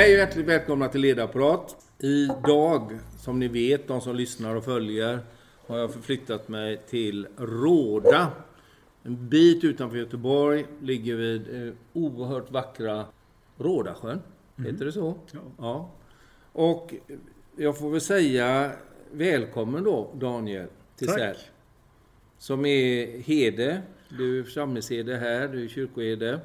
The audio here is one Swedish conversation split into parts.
Hej och hjärtligt välkomna till Ledarprat. Idag, som ni vet, de som lyssnar och följer, har jag förflyttat mig till Råda. En bit utanför Göteborg, ligger vid eh, oerhört vackra Rådasjön. Heter det så? Ja. ja. Och jag får väl säga välkommen då, Daniel. Säl. Som är herde. Du är församlingsherde här, du är kyrkoherde.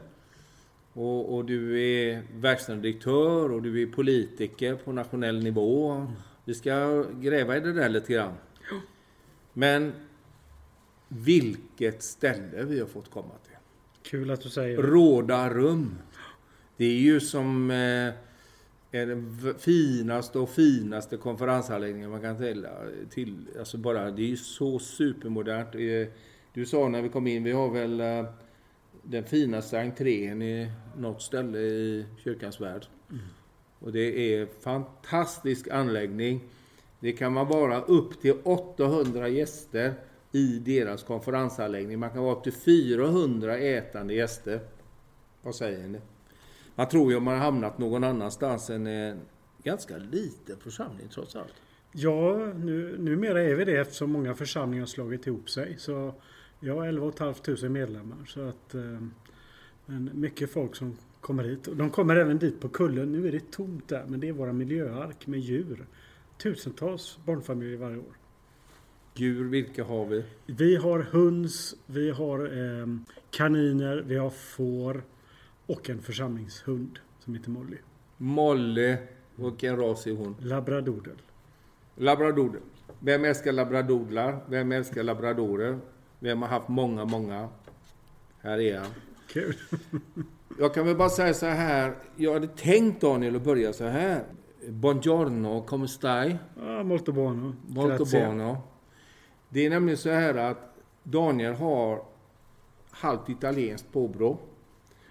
Och, och du är verkställande direktör och du är politiker på nationell nivå. Vi ska gräva i det där lite grann. Men vilket ställe vi har fått komma till. Kul att du säger det. Råda rum. Det är ju som eh, är den finaste och finaste konferensanläggningen man kan till. till alltså bara, det är ju så supermodernt. Eh, Du sa när vi kom in, vi har väl eh, den finaste entrén i något ställe i kyrkans värld. Och det är fantastisk anläggning. Det kan man vara upp till 800 gäster i deras konferensanläggning. Man kan vara upp till 400 ätande gäster. Vad säger ni? Man tror ju om man har hamnat någon annanstans än en ganska liten församling trots allt. Ja, nu, numera är vi det eftersom många församlingar har slagit ihop sig. Så jag har 11 500 medlemmar. Så att, eh, men mycket folk som kommer hit. De kommer även dit på kullen. Nu är det tomt där, men det är våra miljöark med djur. Tusentals barnfamiljer varje år. Djur, vilka har vi? Vi har höns, vi har eh, kaniner, vi har får och en församlingshund som heter Molly. Molly, vilken ras är hon? Labradoodle. Labrador. Vem älskar labradodlar? Vem älskar labradorer? Vem har haft många, många? Här är han. Kul. Jag kan väl bara säga så här. Jag hade tänkt Daniel att börja så här. Buongiorno, come stai? Ah, molto buono. Molto Grazie. buono. Det är nämligen så här att Daniel har halvt italienskt påbrå.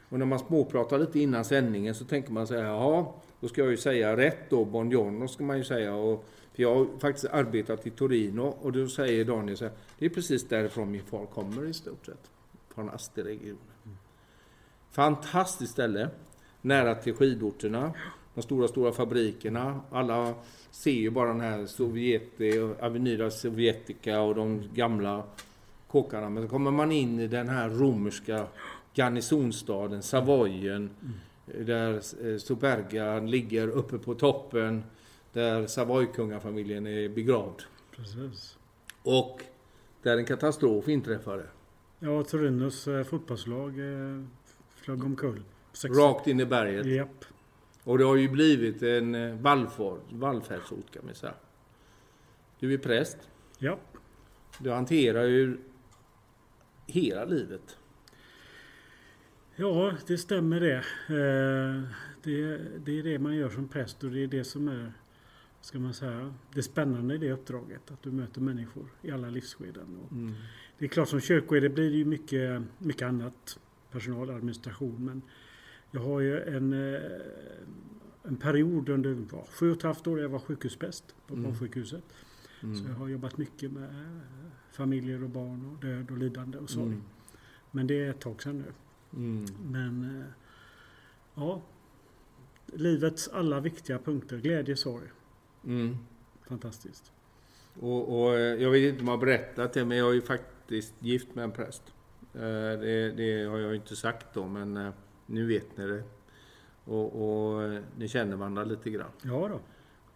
Och när man småpratar lite innan sändningen så tänker man så här, jaha, då ska jag ju säga rätt då, buongiorno ska man ju säga. Och, för jag har faktiskt arbetat i Torino och då säger Daniel så här, det är precis därifrån min far kommer i stort sett. Från Asti-regionen. Fantastiskt ställe. Nära till skidorterna. De stora, stora fabrikerna. Alla ser ju bara den här Sovjet, Avenida Sovjetica och de gamla kåkarna. Men så kommer man in i den här romerska garnisonstaden, Savoyen. Där eh, Superga ligger uppe på toppen. Där Savoykungafamiljen är begravd. Precis. Och där en katastrof inträffade. Ja, Torinos eh, fotbollslag eh, flög omkull. Rakt in i berget. Japp. Och det har ju blivit en eh, vallfärdsort kan man säga. Du är präst. Japp. Du hanterar ju hela livet. Ja, det stämmer det. Det. Det är det man gör som präst och det är det som är ska man säga, det spännande i det uppdraget. Att du möter människor i alla livsskeden. Och Det är klart som kyrkoherde blir det ju mycket, mycket annat. Personal, administration. Men jag har ju en, eh, en period under ja, sju och ett halvt år jag var sjukhuspräst på Mm. barnsjukhuset. Mm. Så jag har jobbat mycket med eh, familjer och barn och död och lidande och sorg. Mm. Men det är ett tag sedan nu. Mm. Men eh, ja, livets alla viktiga punkter. Glädje, sorg. Mm. Fantastiskt. Och, och eh, jag vet inte om jag har berättat det, men jag är ju faktiskt gift med en präst. Eh, Det, det har jag ju inte sagt då, men eh, nu vet ni det. Och, och ni känner varandra lite grann. Ja då.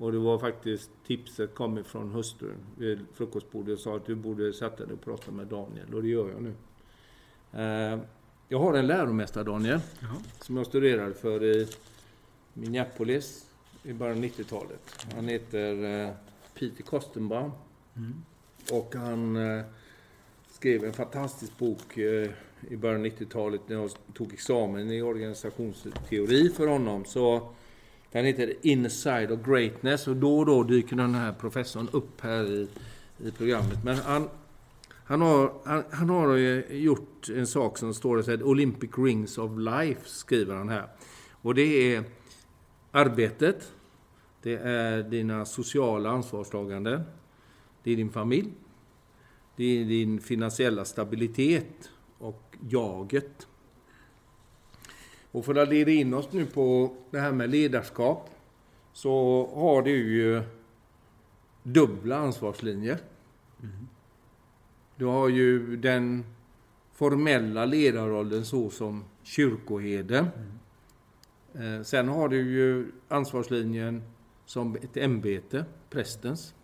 Och det var faktiskt tipset kom ifrån hustrun vid frukostbordet och sa att du borde sätta dig och prata med Daniel. Och det gör jag nu. Jag har en läromästare, Daniel, Jaha. som jag studerade för i Minneapolis i början av 90-talet. Han heter eh, Peter Kostenbaum. Mm. Och han eh, skrev en fantastisk bok eh, i början av 90-talet när jag tog examen i organisationsteori för honom. Så den heter Inside of Greatness och då och då dyker den här professorn upp här i, i programmet. Men han, han, har, han, han har gjort en sak som står så här, Olympic Rings of Life skriver han här. Och det är arbetet, det är dina sociala ansvarstaganden, det är din familj, det är din finansiella stabilitet och jaget. Och för att leda in oss nu på det här med ledarskap så har du ju dubbla ansvarslinjer. Du har ju den formella ledarrollen så som kyrkoherde. Mm. Sen har du ju ansvarslinjen som ett ämbete, prästens.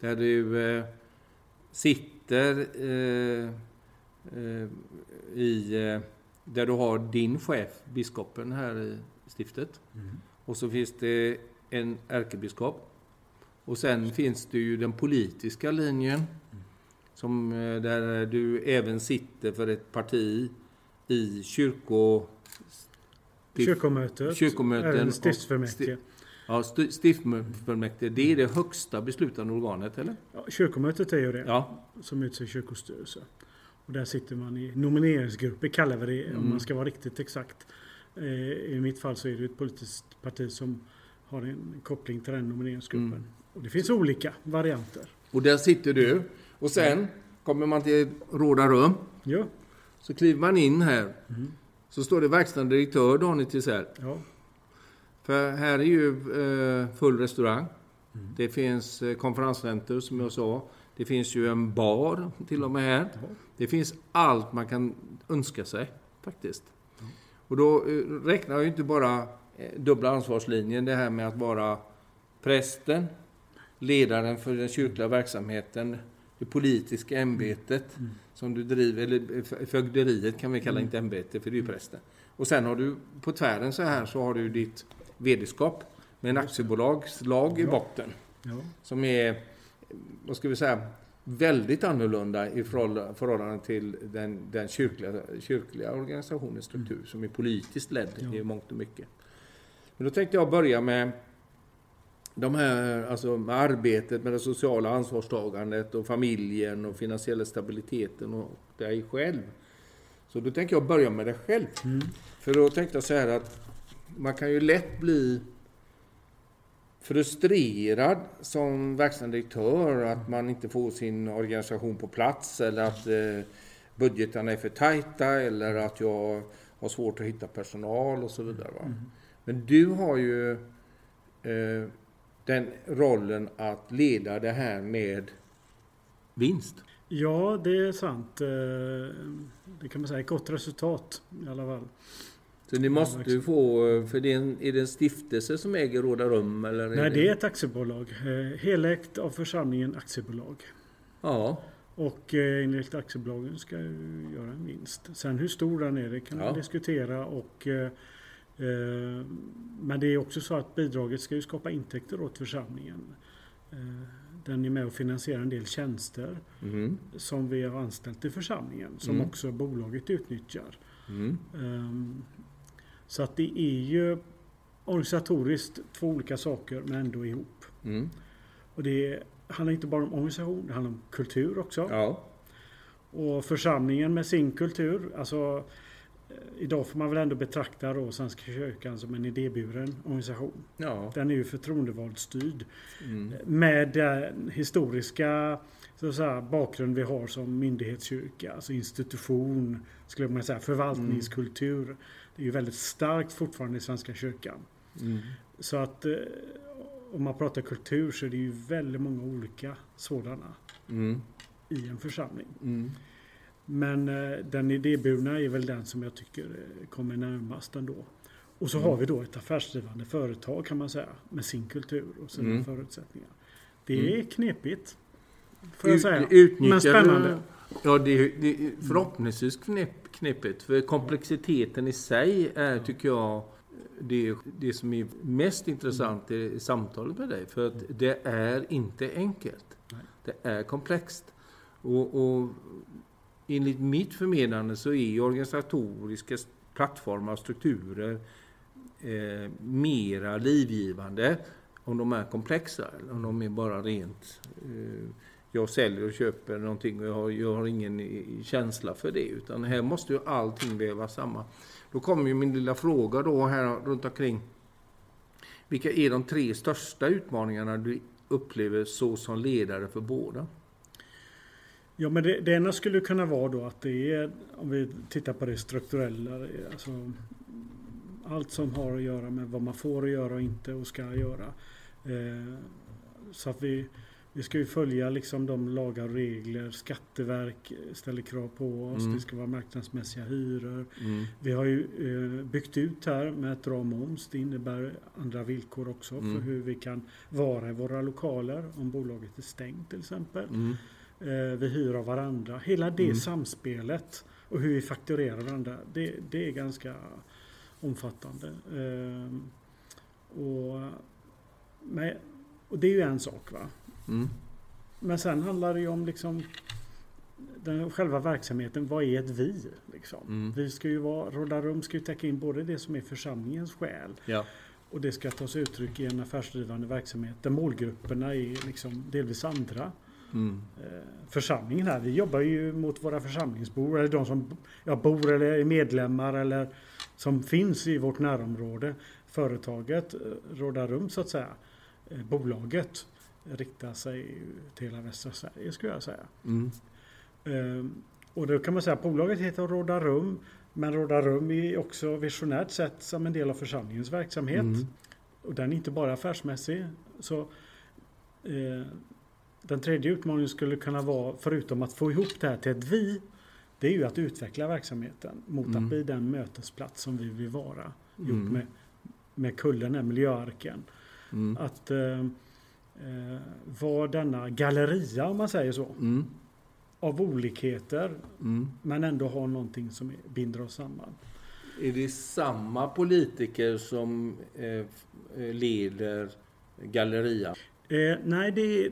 Där du eh, sitter eh, eh, i, eh, där du har din chef, biskopen här i stiftet. Och så finns det en ärkebiskop. Och sen finns det ju den politiska linjen. Som, eh, där du även sitter för ett parti i kyrko... stift- Kyrkomötet, Kyrkomöten stiftsfullmäktige. Ja, sti- stiftfullmäktige, det är det högsta beslutande organet, eller? Ja, kyrkomötet är ju det, Ja. som utser kyrkostyrelse. Och där sitter man i nomineringsgrupper, kallar vi det, om Mm. man ska vara riktigt exakt. Eh, I mitt fall så är det ett politiskt parti som har en koppling till den nomineringsgruppen. Mm. Och det finns olika varianter. Och där sitter du. Och sen kommer man till råda rum. Ja, Så kliver man in här. Mm. Så står det verkställande direktör Daniel Tisell. ja, För här är ju eh, full restaurang. Mm. Det finns eh, konferenscenter som jag sa. Det finns ju en bar till och med här. ja. Det finns allt man kan önska sig faktiskt. Och då eh, räknar jag ju inte bara dubbla ansvarslinjen, det här med att vara prästen, ledaren för den kyrkliga verksamheten, det politiska ämbetet Mm. som du driver, eller fögderiet kan vi kalla Mm. inte ämbete, för det är ju prästen. Och sen har du på tvären så här så har du ditt vederskap med en aktiebolagslag i botten ja. som är, vad ska vi säga, väldigt annorlunda i förhåll- förhållande till den, den kyrkliga, kyrkliga organisationens struktur som är politiskt ledd Ja. i mångt och mycket. Men då tänkte jag börja med de här, alltså med arbetet med det sociala ansvarstagandet och familjen och finansiella stabiliteten och dig själv. Så då tänker jag börja med dig själv. Mm. För då tänkte jag så här att man kan ju lätt bli frustrerad som verkställande direktör att man inte får sin organisation på plats eller att eh, budgetarna är för tajta eller att jag har svårt att hitta personal och så vidare. Mm. Men du har ju eh, den rollen att leda det här med vinst. Ja, det är sant. Eh, Det kan man säga, gott resultat i alla fall. Så ni måste ju få, eh, för det är, en, är det en stiftelse som äger Råda Rum? Eller Nej, det är ett aktiebolag. Eh, Helägt av församlingen aktiebolag. Ja, Och enligt aktiebolagen ska ju göra en vinst. Sen hur stor den är, det kan Ja. man diskutera. Och, men det är också så att bidraget ska ju skapa intäkter åt församlingen. Eh, den är med och finansierar en del tjänster mhm, som vi har anställt i församlingen. Som Mm. också bolaget utnyttjar. mm, Ehm, Så att det är ju organisatoriskt två olika saker men ändå ihop. mm. Och det handlar inte bara om organisation, det handlar om kultur också. Ja, Och församlingen med sin kultur, alltså eh, idag får man väl ändå betrakta då Svenska kyrkan som en idéburen organisation. ja. Den är ju förtroendevald styrd. Mm. Med den historiska så säga, bakgrund vi har som myndighetskyrka, alltså institution, skulle man säga, förvaltningskultur. Det är ju väldigt starkt fortfarande i Svenska kyrkan. Mm. Så att eh, om man pratar kultur så är det ju väldigt många olika sådana Mm. i en församling. Mm. Men eh, den idéburna är väl den som jag tycker eh, kommer närmast ändå. Och så Mm. har vi då ett affärsdrivande företag kan man säga med sin kultur och sina Mm. förutsättningar. Det är Mm. knepigt. Får jag Ut- säga. utnyttjar Men spännande. Ja, det är, det är förhoppningsvis knep, knepigt. För komplexiteten i sig är, tycker jag, det, det som är mest intressant i samtalet med dig. För att det är inte enkelt. Det är komplext. Och, och enligt mitt förmenande så är organisatoriska plattformar och strukturer eh, mera livgivande om de är komplexa. eller Om de är bara rent eh, jag säljer och köper någonting och jag har, jag har ingen känsla för det. Utan här måste ju allting vävas samman. Då kommer ju min lilla fråga då här runt omkring. Vilka är de tre största utmaningarna du upplever så som ledare för båda? Ja, men det, det ena skulle kunna vara då att det är, om vi tittar på det strukturella, alltså allt som har att göra med vad man får att göra och inte och ska göra. Eh, så att vi, vi ska ju följa liksom de lagar och regler. Skatteverk ställer krav på oss. Mm. Det ska vara marknadsmässiga hyror. Mm. Vi har ju eh, byggt ut här med ett dra moms. Det innebär andra villkor också Mm. för hur vi kan vara i våra lokaler om bolaget är stängt till exempel. Eh, vi hyr av varandra. Hela det Mm. samspelet och hur vi fakturerar varandra. Det, det är ganska omfattande. Eh, och, men, och det är ju en sak. va. Mm. Men sen handlar det ju om liksom den själva verksamheten. Vad är ett vi? Liksom? Mm. Vi ska ju vara, Råda Rum ska ju täcka in både det som är församlingens själ Ja. och det ska ta sig uttryck i en affärsdrivande verksamhet där målgrupperna är liksom delvis andra. Mm. Eh, Församlingen här, vi jobbar ju mot våra församlingsbor eller de som ja, bor eller är medlemmar eller som finns i vårt närområde. Företaget, eh, Råda Rum så att säga, eh, bolaget riktar sig till hela västra Sverige skulle jag säga. Mm. Ehm, Och då kan man säga att bolaget heter Råda Rum. Men Råda Rum är också visionärt sett som en del av församlingens verksamhet. Mm. Och den är inte bara affärsmässig. Så, eh, den tredje utmaningen skulle kunna vara, förutom att få ihop det här till ett vi, det är ju att utveckla verksamheten mot Mm. att bli den mötesplats som vi vill vara. Gjort Mm. med, med kullen, den miljöarken. Mm. Att eh, eh, vara denna galleria, om man säger så, Mm. av olikheter Mm. men ändå ha någonting som binder oss samman. Är det samma politiker som eh, eh, leder Galleria? Eh, nej, det,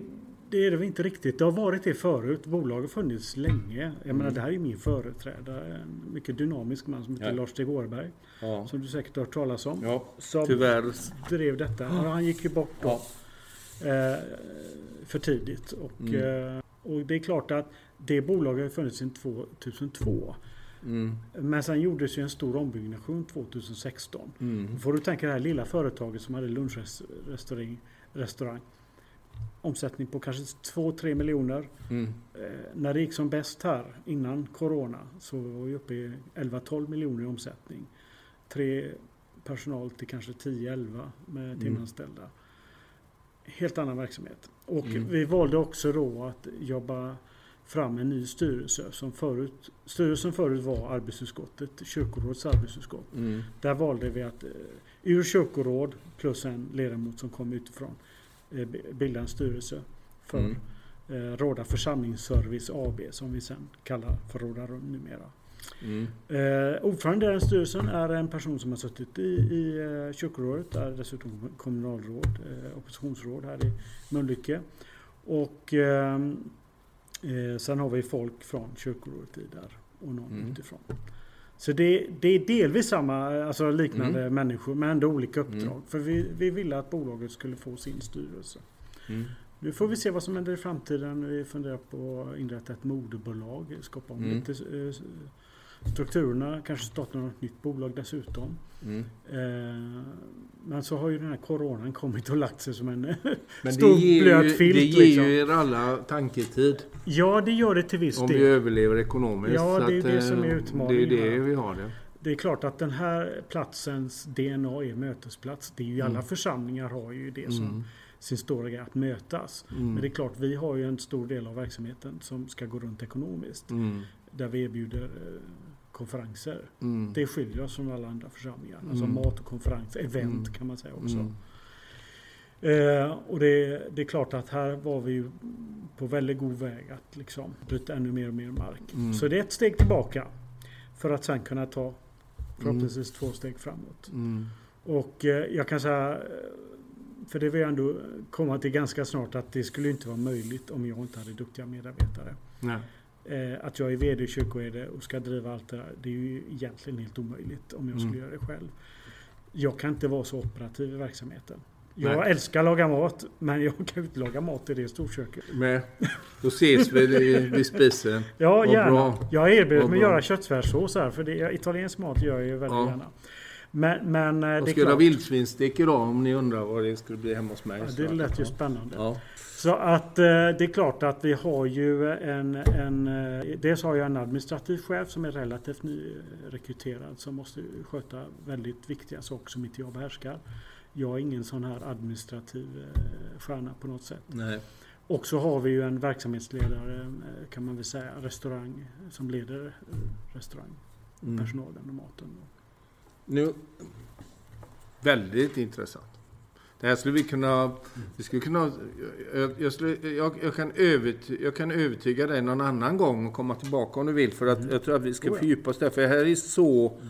det är det väl inte riktigt. Det har varit det förut. Bolaget har funnits länge. Jag menar, Mm. det här är min företrädare. En mycket dynamisk man som heter Ja. Lars Stig Årberg. Ja. Som du säkert har hört talas om. ja, Som tyvärr. drev detta. Ja, han gick ju bort då, eh, för tidigt. Och, Mm. eh, och det är klart att det bolaget har funnits sedan 2002. Mm. Men sen gjordes ju en stor ombyggnation 2016. Mm. Får du tänka det här lilla företaget som hade lunchrestaurang. Restaurang. Omsättning på kanske 2-3 miljoner. Mm. Eh, när det gick som bäst här innan Corona så var vi uppe i 11-12 miljoner i omsättning. Tre personal till kanske 10-11 med Mm. timanställda. Helt annan verksamhet. Och Mm. vi valde också då att jobba fram en ny styrelse. Som förut, styrelsen förut var arbetsutskottet, kyrkorådets arbetsutskott. Mm. Där valde vi att eh, ur kyrkoråd plus en ledamot som kom utifrån bilda en styrelse för Mm. eh, Råda församlingsservice AB som vi sen kallar för Råda Rum numera. Mm. Eh, ordförande i den styrelsen är en person som har suttit i, i eh, kyrkorådet, är dessutom kommunalråd, eh, oppositionsråd här i Mölnlycke. Och ehm, eh, sen har vi folk från kyrkorådet i där och någon Mm. utifrån. Så det, det är delvis samma, alltså liknande människor men ändå olika uppdrag. Mm. För vi, vi ville att bolaget skulle få sin styrelse. Mm. Nu får vi se vad som händer i framtiden. Vi funderar på att inrätta ett moderbolag, skapa om Mm. lite eh, strukturerna, kanske starta något nytt bolag dessutom. Mm. Eh, Men så har ju den här coronan kommit och lagt sig som en Men Stor blöt filt, det ger liksom. ju er alla tanketid. Ja, det gör det till viss Om vi del. överlever ekonomiskt. Ja, det är det som är eh, utmaningen Det är det vi har det. Det är klart att den här platsens DNA är mötesplats. Det är ju alla Mm. församlingar har ju det som Mm. sin stora grej, att mötas. Mm. Men det är klart, vi har ju en stor del av verksamheten som ska gå runt ekonomiskt. Mm. Där vi erbjuder eh, konferenser. Mm. Det skiljer oss från alla andra församlingar. Alltså Mm. mat och konferens, event Mm. kan man säga också. Mm. Eh, och det, det är klart att här var vi på väldigt god väg att liksom bryta ännu mer och mer mark. Mm. Så det är ett steg tillbaka. För att sen kunna ta förhoppningsvis två steg framåt. Och eh, jag kan säga, eh, för det vill jag ändå komma till ganska snart, att det skulle inte vara möjligt om jag inte hade duktiga medarbetare. Nej. Eh, att jag är VD i kyrkoherde och ska driva allt det där, det är ju egentligen helt omöjligt om jag skulle Mm. göra det själv. Jag kan inte vara så operativ i verksamheten. Jag Nej. älskar att laga mat, men jag kan inte laga mat i det storköket. Men då ses vi vid, spisen. Ja, Vad gärna. bra. Jag har erbjudit Vad mig att göra köttfärssås här, för det, italiensk mat gör jag ju väldigt Ja. gärna. Men, men eh, Jag det är ska göra vildsvinsstek idag om ni undrar vad det skulle bli hemma hos mig. Ja, det lät ju spännande. Ja. Så att eh, det är klart att vi har ju en, en eh, dels har jag en administrativ chef som är relativt nyrekryterad som måste sköta väldigt viktiga saker som inte jag behärskar. Jag är ingen sån här administrativ stjärna på något sätt. Nej. Och så har vi ju en verksamhetsledare kan man väl säga, restaurang som leder eh, restaurang, Mm. personalen och maten. Nu, väldigt intressant. Det här skulle vi kunna... Vi skulle kunna jag, jag, skulle, jag, jag, kan övertyga, jag kan övertyga dig någon annan gång och komma tillbaka om du vill. För att jag tror att vi ska Oh ja. fördjupa oss där. För här är så...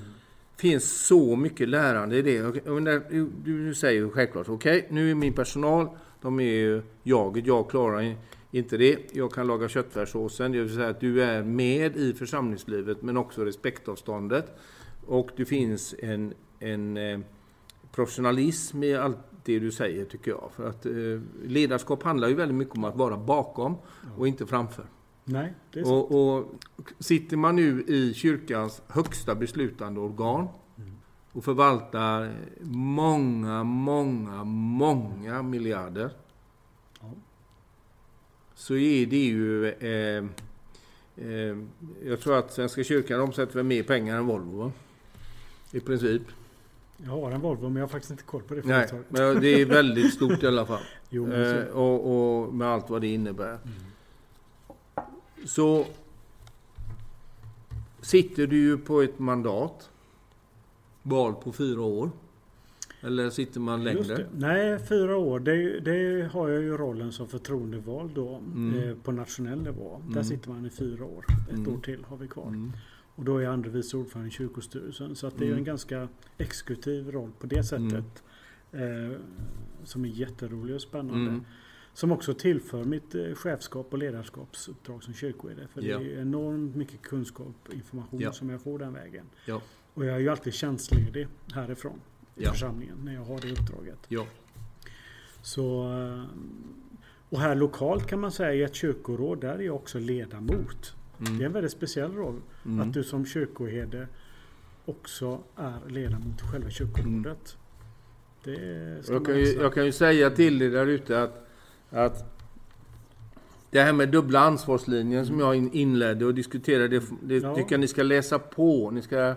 finns så mycket lärande i det. Och- och när Du, du säger ju självklart, okej, nu är min personal, de är ju jaget, jag klarar inte det. Jag kan laga köttfärssåsen, det vill säga att du är med i församlingslivet men också respektavståndet. Och det finns en, en eh, professionalism i allt det du säger tycker jag. För att eh, ledarskap handlar ju väldigt mycket om att vara bakom och inte framför. Nej, det är så. Och, och sitter man nu i kyrkans högsta beslutande organ och förvaltar många, många, många miljarder. Ja. Så är det ju... Eh, eh, jag tror att Svenska kyrkan omsätter mer pengar än Volvo. I princip. Jag har en Volvo men jag har faktiskt inte koll på det Nej, företaget. men det är väldigt stort i alla fall. Jo, men Eh, så, och, och med allt vad det innebär. Så sitter du ju på ett mandat. Val på fyra år. Eller sitter man längre? Nej, fyra år. Det, det har jag ju rollen som förtroendevald då Mm. eh, på nationell nivå. Där Mm. sitter man i fyra år. Ett Mm. år till har vi kvar. Mm. Och då är jag andre vice ordförande i kyrkostyrelsen. Så att det är Mm. en ganska exekutiv roll på det sättet. Eh, som är jätterolig och spännande. Mm. Som också tillför mitt eh, chefskap och ledarskapsuppdrag som kyrkoherde. För Ja. det är enormt mycket kunskap och information Ja. som jag får den vägen. Ja. Och jag är ju alltid tjänstledig härifrån i Ja. församlingen när jag har det uppdraget. Ja. Så, eh, och här lokalt kan man säga i ett kyrkoråd, där är jag också ledamot. Det är Mm. en väldigt speciell roll. Mm. Att du som kyrkoherde också är ledamot i själva kyrkorådet. Det ska Jag, kan ju, jag kan ju säga till er där ute att, att det här med dubbla ansvarslinjen som jag in- inledde och diskuterade, det, det Ja. tycker jag ni ska läsa på. Ni ska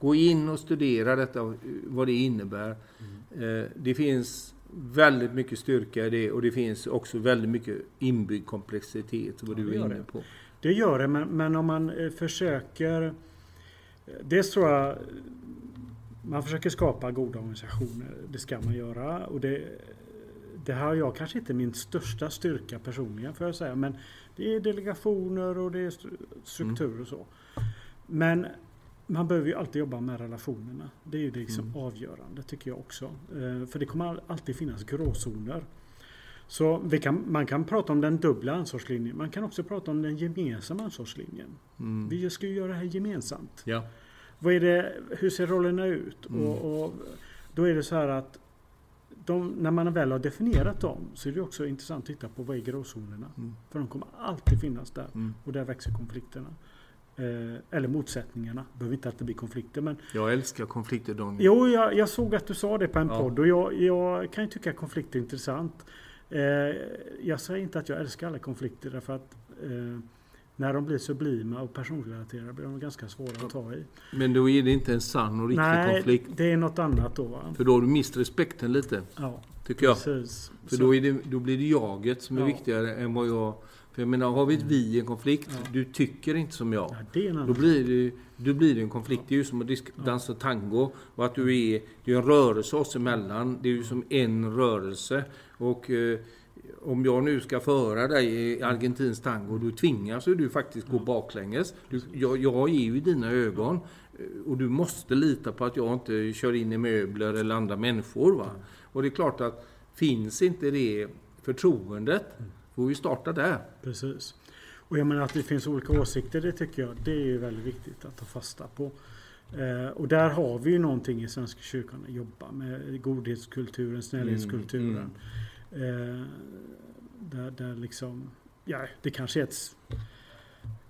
gå in och studera detta, vad det innebär. Mm. Eh, Det finns väldigt mycket styrka i det och det finns också väldigt mycket inbyggd komplexitet, vad Ja, du är inne på. Det gör det, men, men om man eh, försöker... eh, Dels tror jag man försöker skapa goda organisationer. Det ska man göra. Och det, det här har jag kanske inte min största styrka personligen får jag säga. Men det är delegationer och det är stru- struktur och så. Men man behöver ju alltid jobba med relationerna. Det är ju liksom Mm. avgörande tycker jag också. Eh, För det kommer all- alltid finnas gråzoner. Så kan, man kan prata om den dubbla ansvarslinjen. Man kan också prata om den gemensamma ansvarslinjen. Mm. Vi ska ju göra det här gemensamt. Ja. Vad är det, hur ser rollerna ut? Mm. Och, och då är det så här att de, när man väl har definierat dem så är det också intressant att titta på vad är gråzonerna. Mm. För de kommer alltid finnas där. Mm. Och där växer konflikterna. Eh, eller motsättningarna. Det behöver inte alltid bli konflikter. Men Jag älskar konflikter, Daniel. jo, jag, jag såg att du sa det på en Ja. podd. Och jag, jag kan ju tycka att konflikter är intressant. Eh, jag säger inte att jag älskar alla konflikter därför att eh, när de blir sublima och personrelaterade blir de ganska svåra att ta i. Men då är det inte en sann och riktig Nej, konflikt. det är något annat då. Va? För då har du mist respekten lite, Ja, tycker jag. precis. För då, det, då blir det jaget som är Ja. viktigare än vad jag... För jag menar, har vi ett vi i en konflikt, Ja. du tycker inte som jag. ja, det är en Då blir, det, då blir det en konflikt. Det är ju som att dansa tango. Och att du är, det är en rörelse oss emellan. Det är ju som en rörelse. Och eh, om jag nu ska föra dig i argentinsk tango, då tvingas du faktiskt gå baklänges. Du, jag, jag är ju i dina ögon. eh, Och du måste lita på att jag inte kör in i möbler eller andra människor. Va? Och det är klart att finns inte det förtroendet, får vi starta där. Precis. Och jag menar att det finns olika åsikter, det tycker jag, det är väldigt viktigt att ta fasta på. Eh, och där har vi ju någonting i Svenska kyrkan att jobba med. Godhetskulturen, snällhetskulturen. Eh, där, där liksom, ja, det kanske är ett,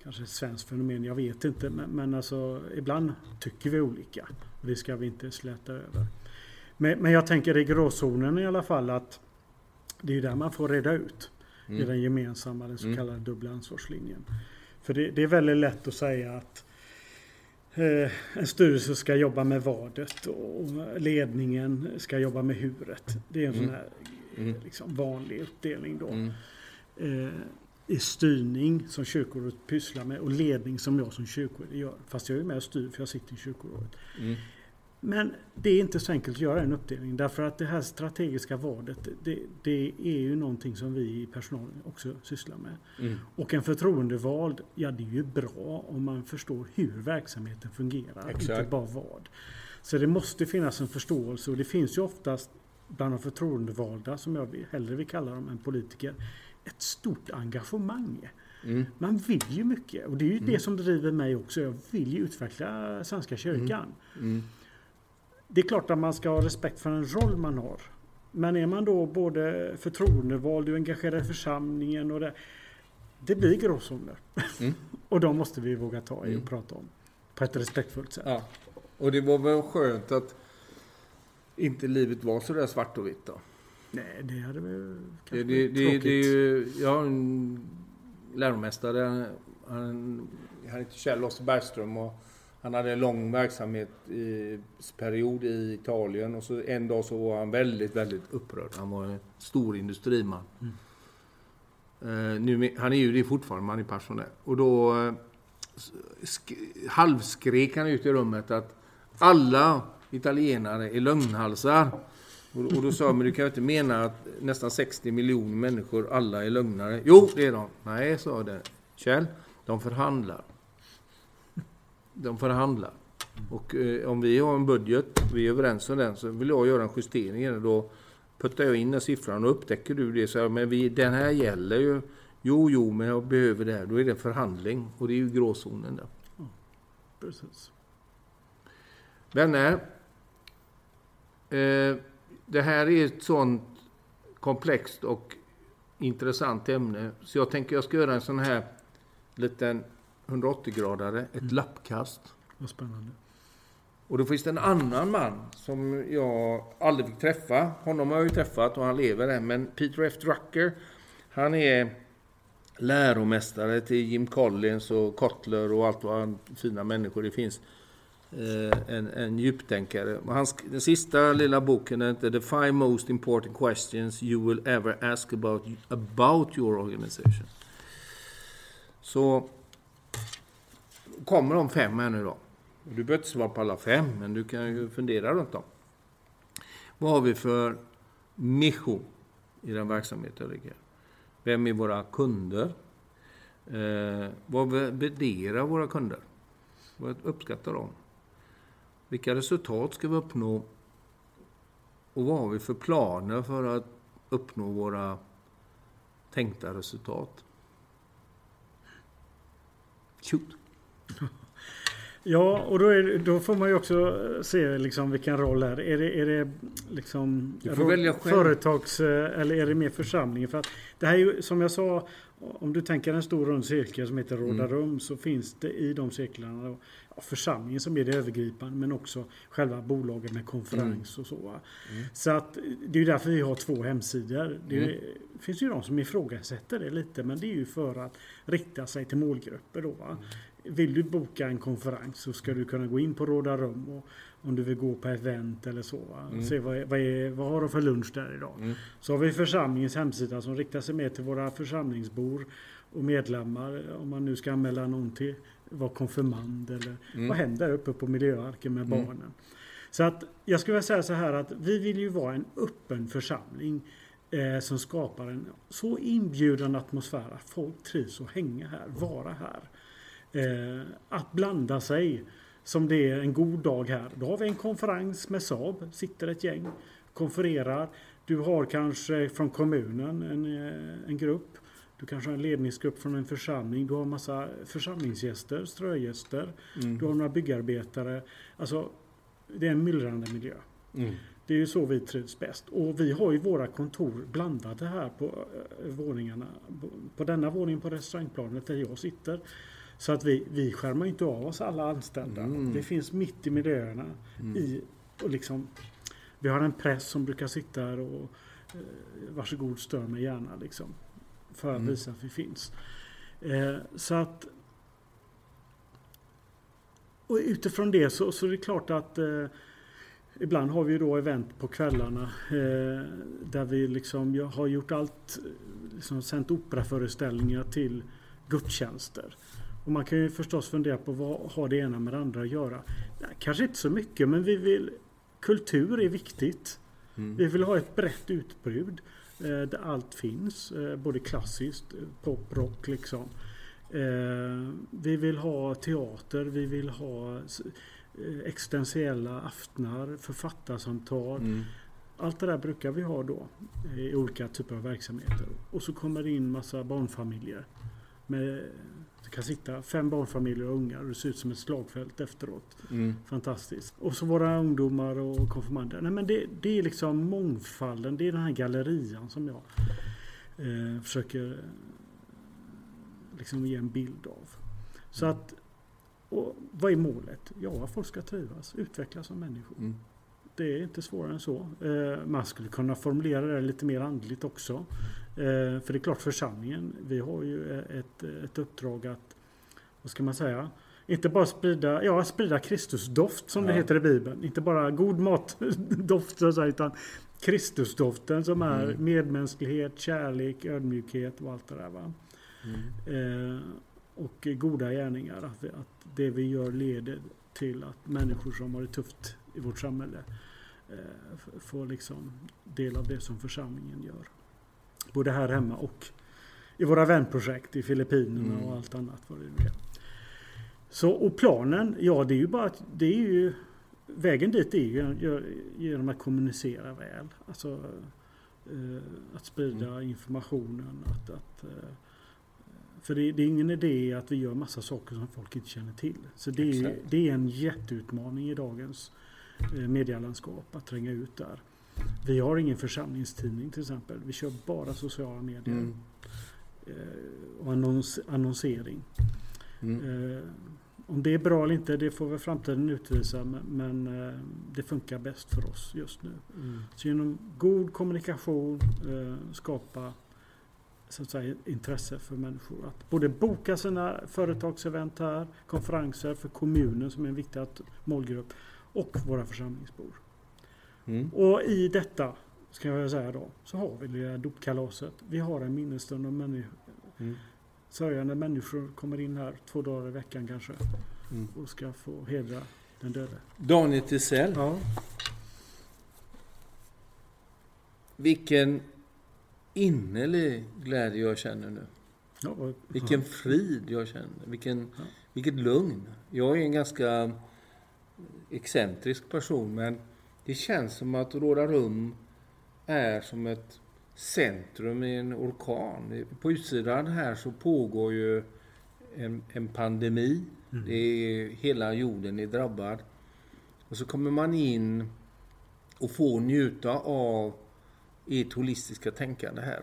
kanske ett svenskt fenomen, jag vet inte. Men, men alltså, ibland tycker vi olika. Och det ska vi inte släta över. Men, men jag tänker i gråzonen i alla fall att det är där man får reda ut. Mm. Är den gemensamma, den så mm. kallade dubbla ansvarslinjen. För det, det är väldigt lätt att säga att eh, en styrelse ska jobba med vadet och ledningen ska jobba med huret. Det är en mm. sån här mm. liksom, vanlig uppdelning då. Mm. Eh, i styrning som kyrkorådet pysslar med och ledning som jag som kyrkoråd gör. Fast jag är med och styr för jag sitter i kyrkorådet. Mm. Men det är inte så enkelt att göra en uppdelning därför att det här strategiska vadet det, det är ju någonting som vi i personalen också sysslar med. Mm. Och en förtroendevald, ja det är ju bra om man förstår hur verksamheten fungerar, Exakt. inte bara vad. Så det måste finnas en förståelse och det finns ju oftast bland de förtroendevalda, som jag hellre vill kalla dem än politiker, ett stort engagemang. Mm. Man vill ju mycket och det är ju mm. det som driver mig också. Jag vill ju utveckla Svenska kyrkan. Mm. mm. Det är klart att man ska ha respekt för den roll man har. Men är man då både förtroendevald och engagerad i församlingen och det, det blir gråzoner. Mm. och de måste vi våga ta i och mm. prata om. På ett respektfullt sätt. Ja. Och det var väl skönt att inte livet var så där svart och vitt då? Nej, det hade väl kanske det, det, det, det är ju, Jag har en läromästare. Han, han heter Kjell Osse Bergström och han hade en lång verksamhetsperiod i Italien och så en dag så var han väldigt, väldigt upprörd. Han var en stor industriman. Mm. Uh, nu, han är ju det fortfarande, man är pensionär. Och då uh, halvskrek han ut i rummet att alla italienare är lögnhalsar. Och, och då sa jag, men du kan ju inte mena att nästan 60 miljoner människor alla är lögnare? Jo, det är de. Nej, sa det. Kjell, de förhandlar. De förhandlar. Och eh, om vi har en budget, vi är överens om den, så vill jag göra en justering då puttar jag in den siffran och upptäcker du det så här, men vi, den här gäller ju. Jo, jo, men jag behöver det här. Då är det en förhandling och det är ju gråzonen där. Precis. Vänner. Eh, det här är ett sånt komplext och intressant ämne. Så jag tänker jag ska göra en sån här liten 180-gradare, ett mm. lappkast. Vad spännande. Och då finns det en annan man som jag aldrig fick träffa. Honom har jag ju träffat och han lever än. Men Peter F. Drucker, han är läromästare till Jim Collins och Kotler och allt vad fina människor det finns. Eh, en, en djuptänkare. Hans, den sista lilla boken heter The Five Most Important Questions You Will Ever Ask About, about Your Organization. Så kommer de fem här nu då. Du behöver inte svara på alla fem, men du kan ju fundera runt dem. Vad har vi för mission i den verksamhet jag ligger? Vem är våra kunder? Eh, vad värderar våra kunder? Vad uppskattar de? Vilka resultat ska vi uppnå? Och vad har vi för planer för att uppnå våra tänkta resultat? Shoot! Ja, och då, är, då, får man ju också se liksom vilken roll är. Är det, är det liksom företags eller är det mer församlingen? För att det här är ju som jag sa, om du tänker en stor rund cirkel som heter Råda mm. rum så finns det i de cirklarna ja, församlingen som är det övergripande men också själva bolaget med konferens mm. och så. Mm. Så att det är därför vi har två hemsidor. Det mm. finns ju de som ifrågasätter det lite men det är ju för att rikta sig till målgrupper då. Vill du boka en konferens så ska du kunna gå in på Råda Rum och om du vill gå på event eller så. Mm. Se vad, vad, är, vad har de för lunch där idag. Mm. Så har vi församlingens hemsida som riktar sig mer till våra församlingsbor och medlemmar. Om man nu ska anmäla någon till vara konfirmand eller mm. vad händer uppe på miljöarken med mm. barnen. Så att jag skulle vilja säga så här att vi vill ju vara en öppen församling eh, som skapar en så inbjudande atmosfär att folk trivs att hänga här, vara här. Eh, att blanda sig som det är en god dag här. Då har vi en konferens med Saab, sitter ett gäng, konfererar. Du har kanske från kommunen en, eh, en grupp. Du kanske har en ledningsgrupp från en församling. Du har massa församlingsgäster, strögäster. Mm. Du har några byggarbetare. Alltså, det är en myllrande miljö. Mm. Det är ju så vi trivs bäst. Och vi har ju våra kontor blandade här på äh, våningarna. På denna våning på restaurangplanet där jag sitter Så att vi, vi skärmar inte av oss alla anställda. Mm. Det finns mitt i miljöerna. Mm. I, och liksom, vi har en press som brukar sitta här och eh, varsågod stör mig gärna liksom. För att Mm. visa att vi finns. Eh, så att och utifrån det så, så är det klart att eh, ibland har vi då event på kvällarna eh, där vi liksom jag har gjort allt, liksom sänt operaföreställningar till gudstjänster. Och man kan ju förstås fundera på vad har det ena med det andra att göra? Nej, kanske inte så mycket men vi vill Kultur är viktigt. Mm. Vi vill ha ett brett utbud eh, där allt finns. Eh, både klassiskt, eh, pop, rock liksom. Eh, vi vill ha teater, vi vill ha eh, existentiella aftnar, författarsamtal. Mm. Allt det där brukar vi ha då i olika typer av verksamheter. Och så kommer det in massa barnfamiljer. Med, kan sitta fem barnfamiljer och ungar och det ser ut som ett slagfält efteråt. Mm. Fantastiskt. Och så våra ungdomar och konfirmander. Nej, men det, det är liksom mångfalden, det är den här gallerian som jag eh, försöker eh, liksom ge en bild av. Så att, och vad är målet? Ja, folk ska trivas, utvecklas som människor. Mm. Det är inte svårare än så. Eh, man skulle kunna formulera det lite mer andligt också. Eh, för det är klart församlingen, vi har ju ett, ett uppdrag att, vad ska man säga, inte bara sprida, ja, sprida Kristusdoft som det Ja. heter i Bibeln. Inte bara god matdoft så att säga, utan Kristusdoften som är Mm. medmänsklighet, kärlek, ödmjukhet och allt det där. Va? Mm. Eh, och goda gärningar. Att, att det vi gör leder till att människor som har det tufft i vårt samhälle eh, får liksom del av det som församlingen gör. Både här hemma och i våra vänprojekt i Filippinerna Mm. och allt annat vad det nu är. Så, och planen, ja det är ju bara att det är ju Vägen dit är ju genom att kommunicera väl. Alltså eh, att sprida Mm. informationen. Att, att, eh, för det, det är ingen idé att vi gör massa saker som folk inte känner till. Så det är, det är en jätteutmaning i dagens medielandskap att tränga ut där. Vi har ingen församlingstidning till exempel. Vi kör bara sociala medier Mm. eh, och annons, annonsering. Mm. Eh, om det är bra eller inte, det får väl framtiden utvisa. Men, eh, det funkar bäst för oss just nu. Mm. Så genom god kommunikation eh, skapa så att säga, intresse för människor. Att både boka sina företagsevent här, konferenser för kommunen som är en viktig målgrupp och våra församlingsbor. Mm. Och i detta, ska jag säga då, så har vi det här dopkalaset. Vi har en minnesstund om människor. Mm. Sörjande människor kommer in här två dagar i veckan kanske Mm. och ska få hedra den döde. Daniel Tisell, Ja, vilken innerlig glädje jag känner nu. ja, och, Vilken frid jag känner. Vilken, Ja. Vilket lugn. Jag är en ganska excentrisk person men det känns som att Råda Rum är som ett centrum i en orkan. På utsidan här så pågår ju en, en pandemi. Mm. Det är, hela jorden är drabbad. Och så kommer man in och får njuta av ert holistiska tänkande här.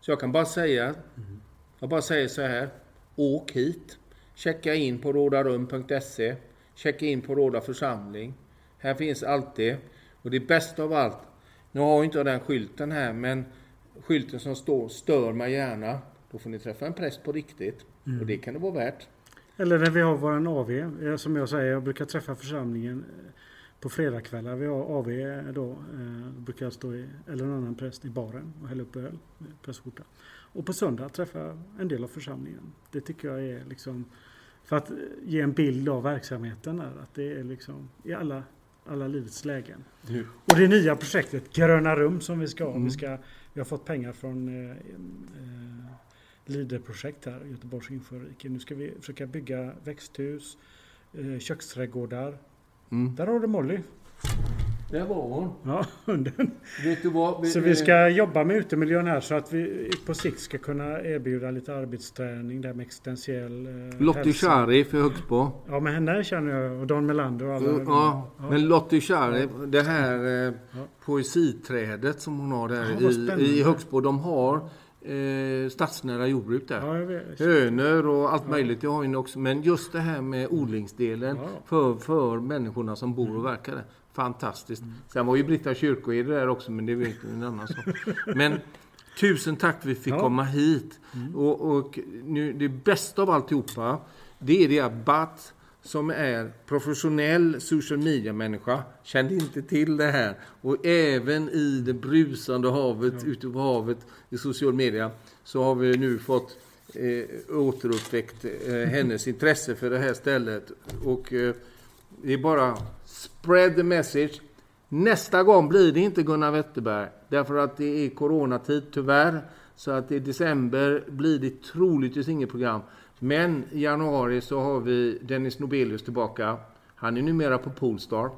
Så jag kan bara säga, Mm. jag bara säger så här. Åk hit. Checka in på rådarum.se. Checka in på Råda församling. Här finns allt det. Och det bästa av allt. Nu har jag inte den skylten här men skylten som står Stör mig gärna. Då får ni träffa en präst på riktigt. Och det kan det vara värt. Eller när vi har våran AV. eh, Som jag säger, jag brukar träffa församlingen eh, på fredagskvällar. Vi har AV då. eh, Då brukar jag stå i, eller en annan präst i baren och hälla upp öl prästskjorta. Och på söndag träffa en del av församlingen. Det tycker jag är liksom för att ge en bild av verksamheten där. Att det är liksom i alla, alla livets lägen. Nu. Och det nya projektet Gröna rum som vi ska ha. Mm. Vi, ska, vi har fått pengar från eh, eh, Leaderprojekt här i Göteborgs insjörike. Nu ska vi försöka bygga växthus, eh, köksträdgårdar. Mm. Där har du Molly. Där var hon. Ja, hunden. Vet du vad? Så vi ska jobba med utemiljön här så att vi på sikt ska kunna erbjuda lite arbetsträning där med existentiell eh, Lottie. Sharif i Högsbo. Ja, men henne känner jag och Dan Melander och alla. Ja, men Lottie Sharif, det här eh, Ja. poesiträdet som hon har Ja, där vad i, i Högsbo. De har eh, stadsnära jordbruk där. Ja, jag vet. Hönor och allt Ja. möjligt, det har ni också. Men just det här med odlingsdelen Ja. för, för människorna som bor och verkar där. Fantastiskt. Sen var ju Britta Kyrkoherde där också, men det vet vi en annan sak. Men tusen tack vi fick Ja. komma hit. Och, och nu, det bästa av alltihopa, det är det att Bat som är professionell social media-människa kände inte till det här. Och även i det brusande havet, Ja. ute på havet i social media, så har vi nu fått eh, återuppväckt eh, hennes intresse för det här stället. Och eh, det är bara spread the message. Nästa gång blir det inte Gunnar Wetterberg, därför att det är coronatid tyvärr. Så att i december blir det troligtvis inget program. Men i januari så har vi Dennis Nobelius tillbaka. Han är numera på Polestar.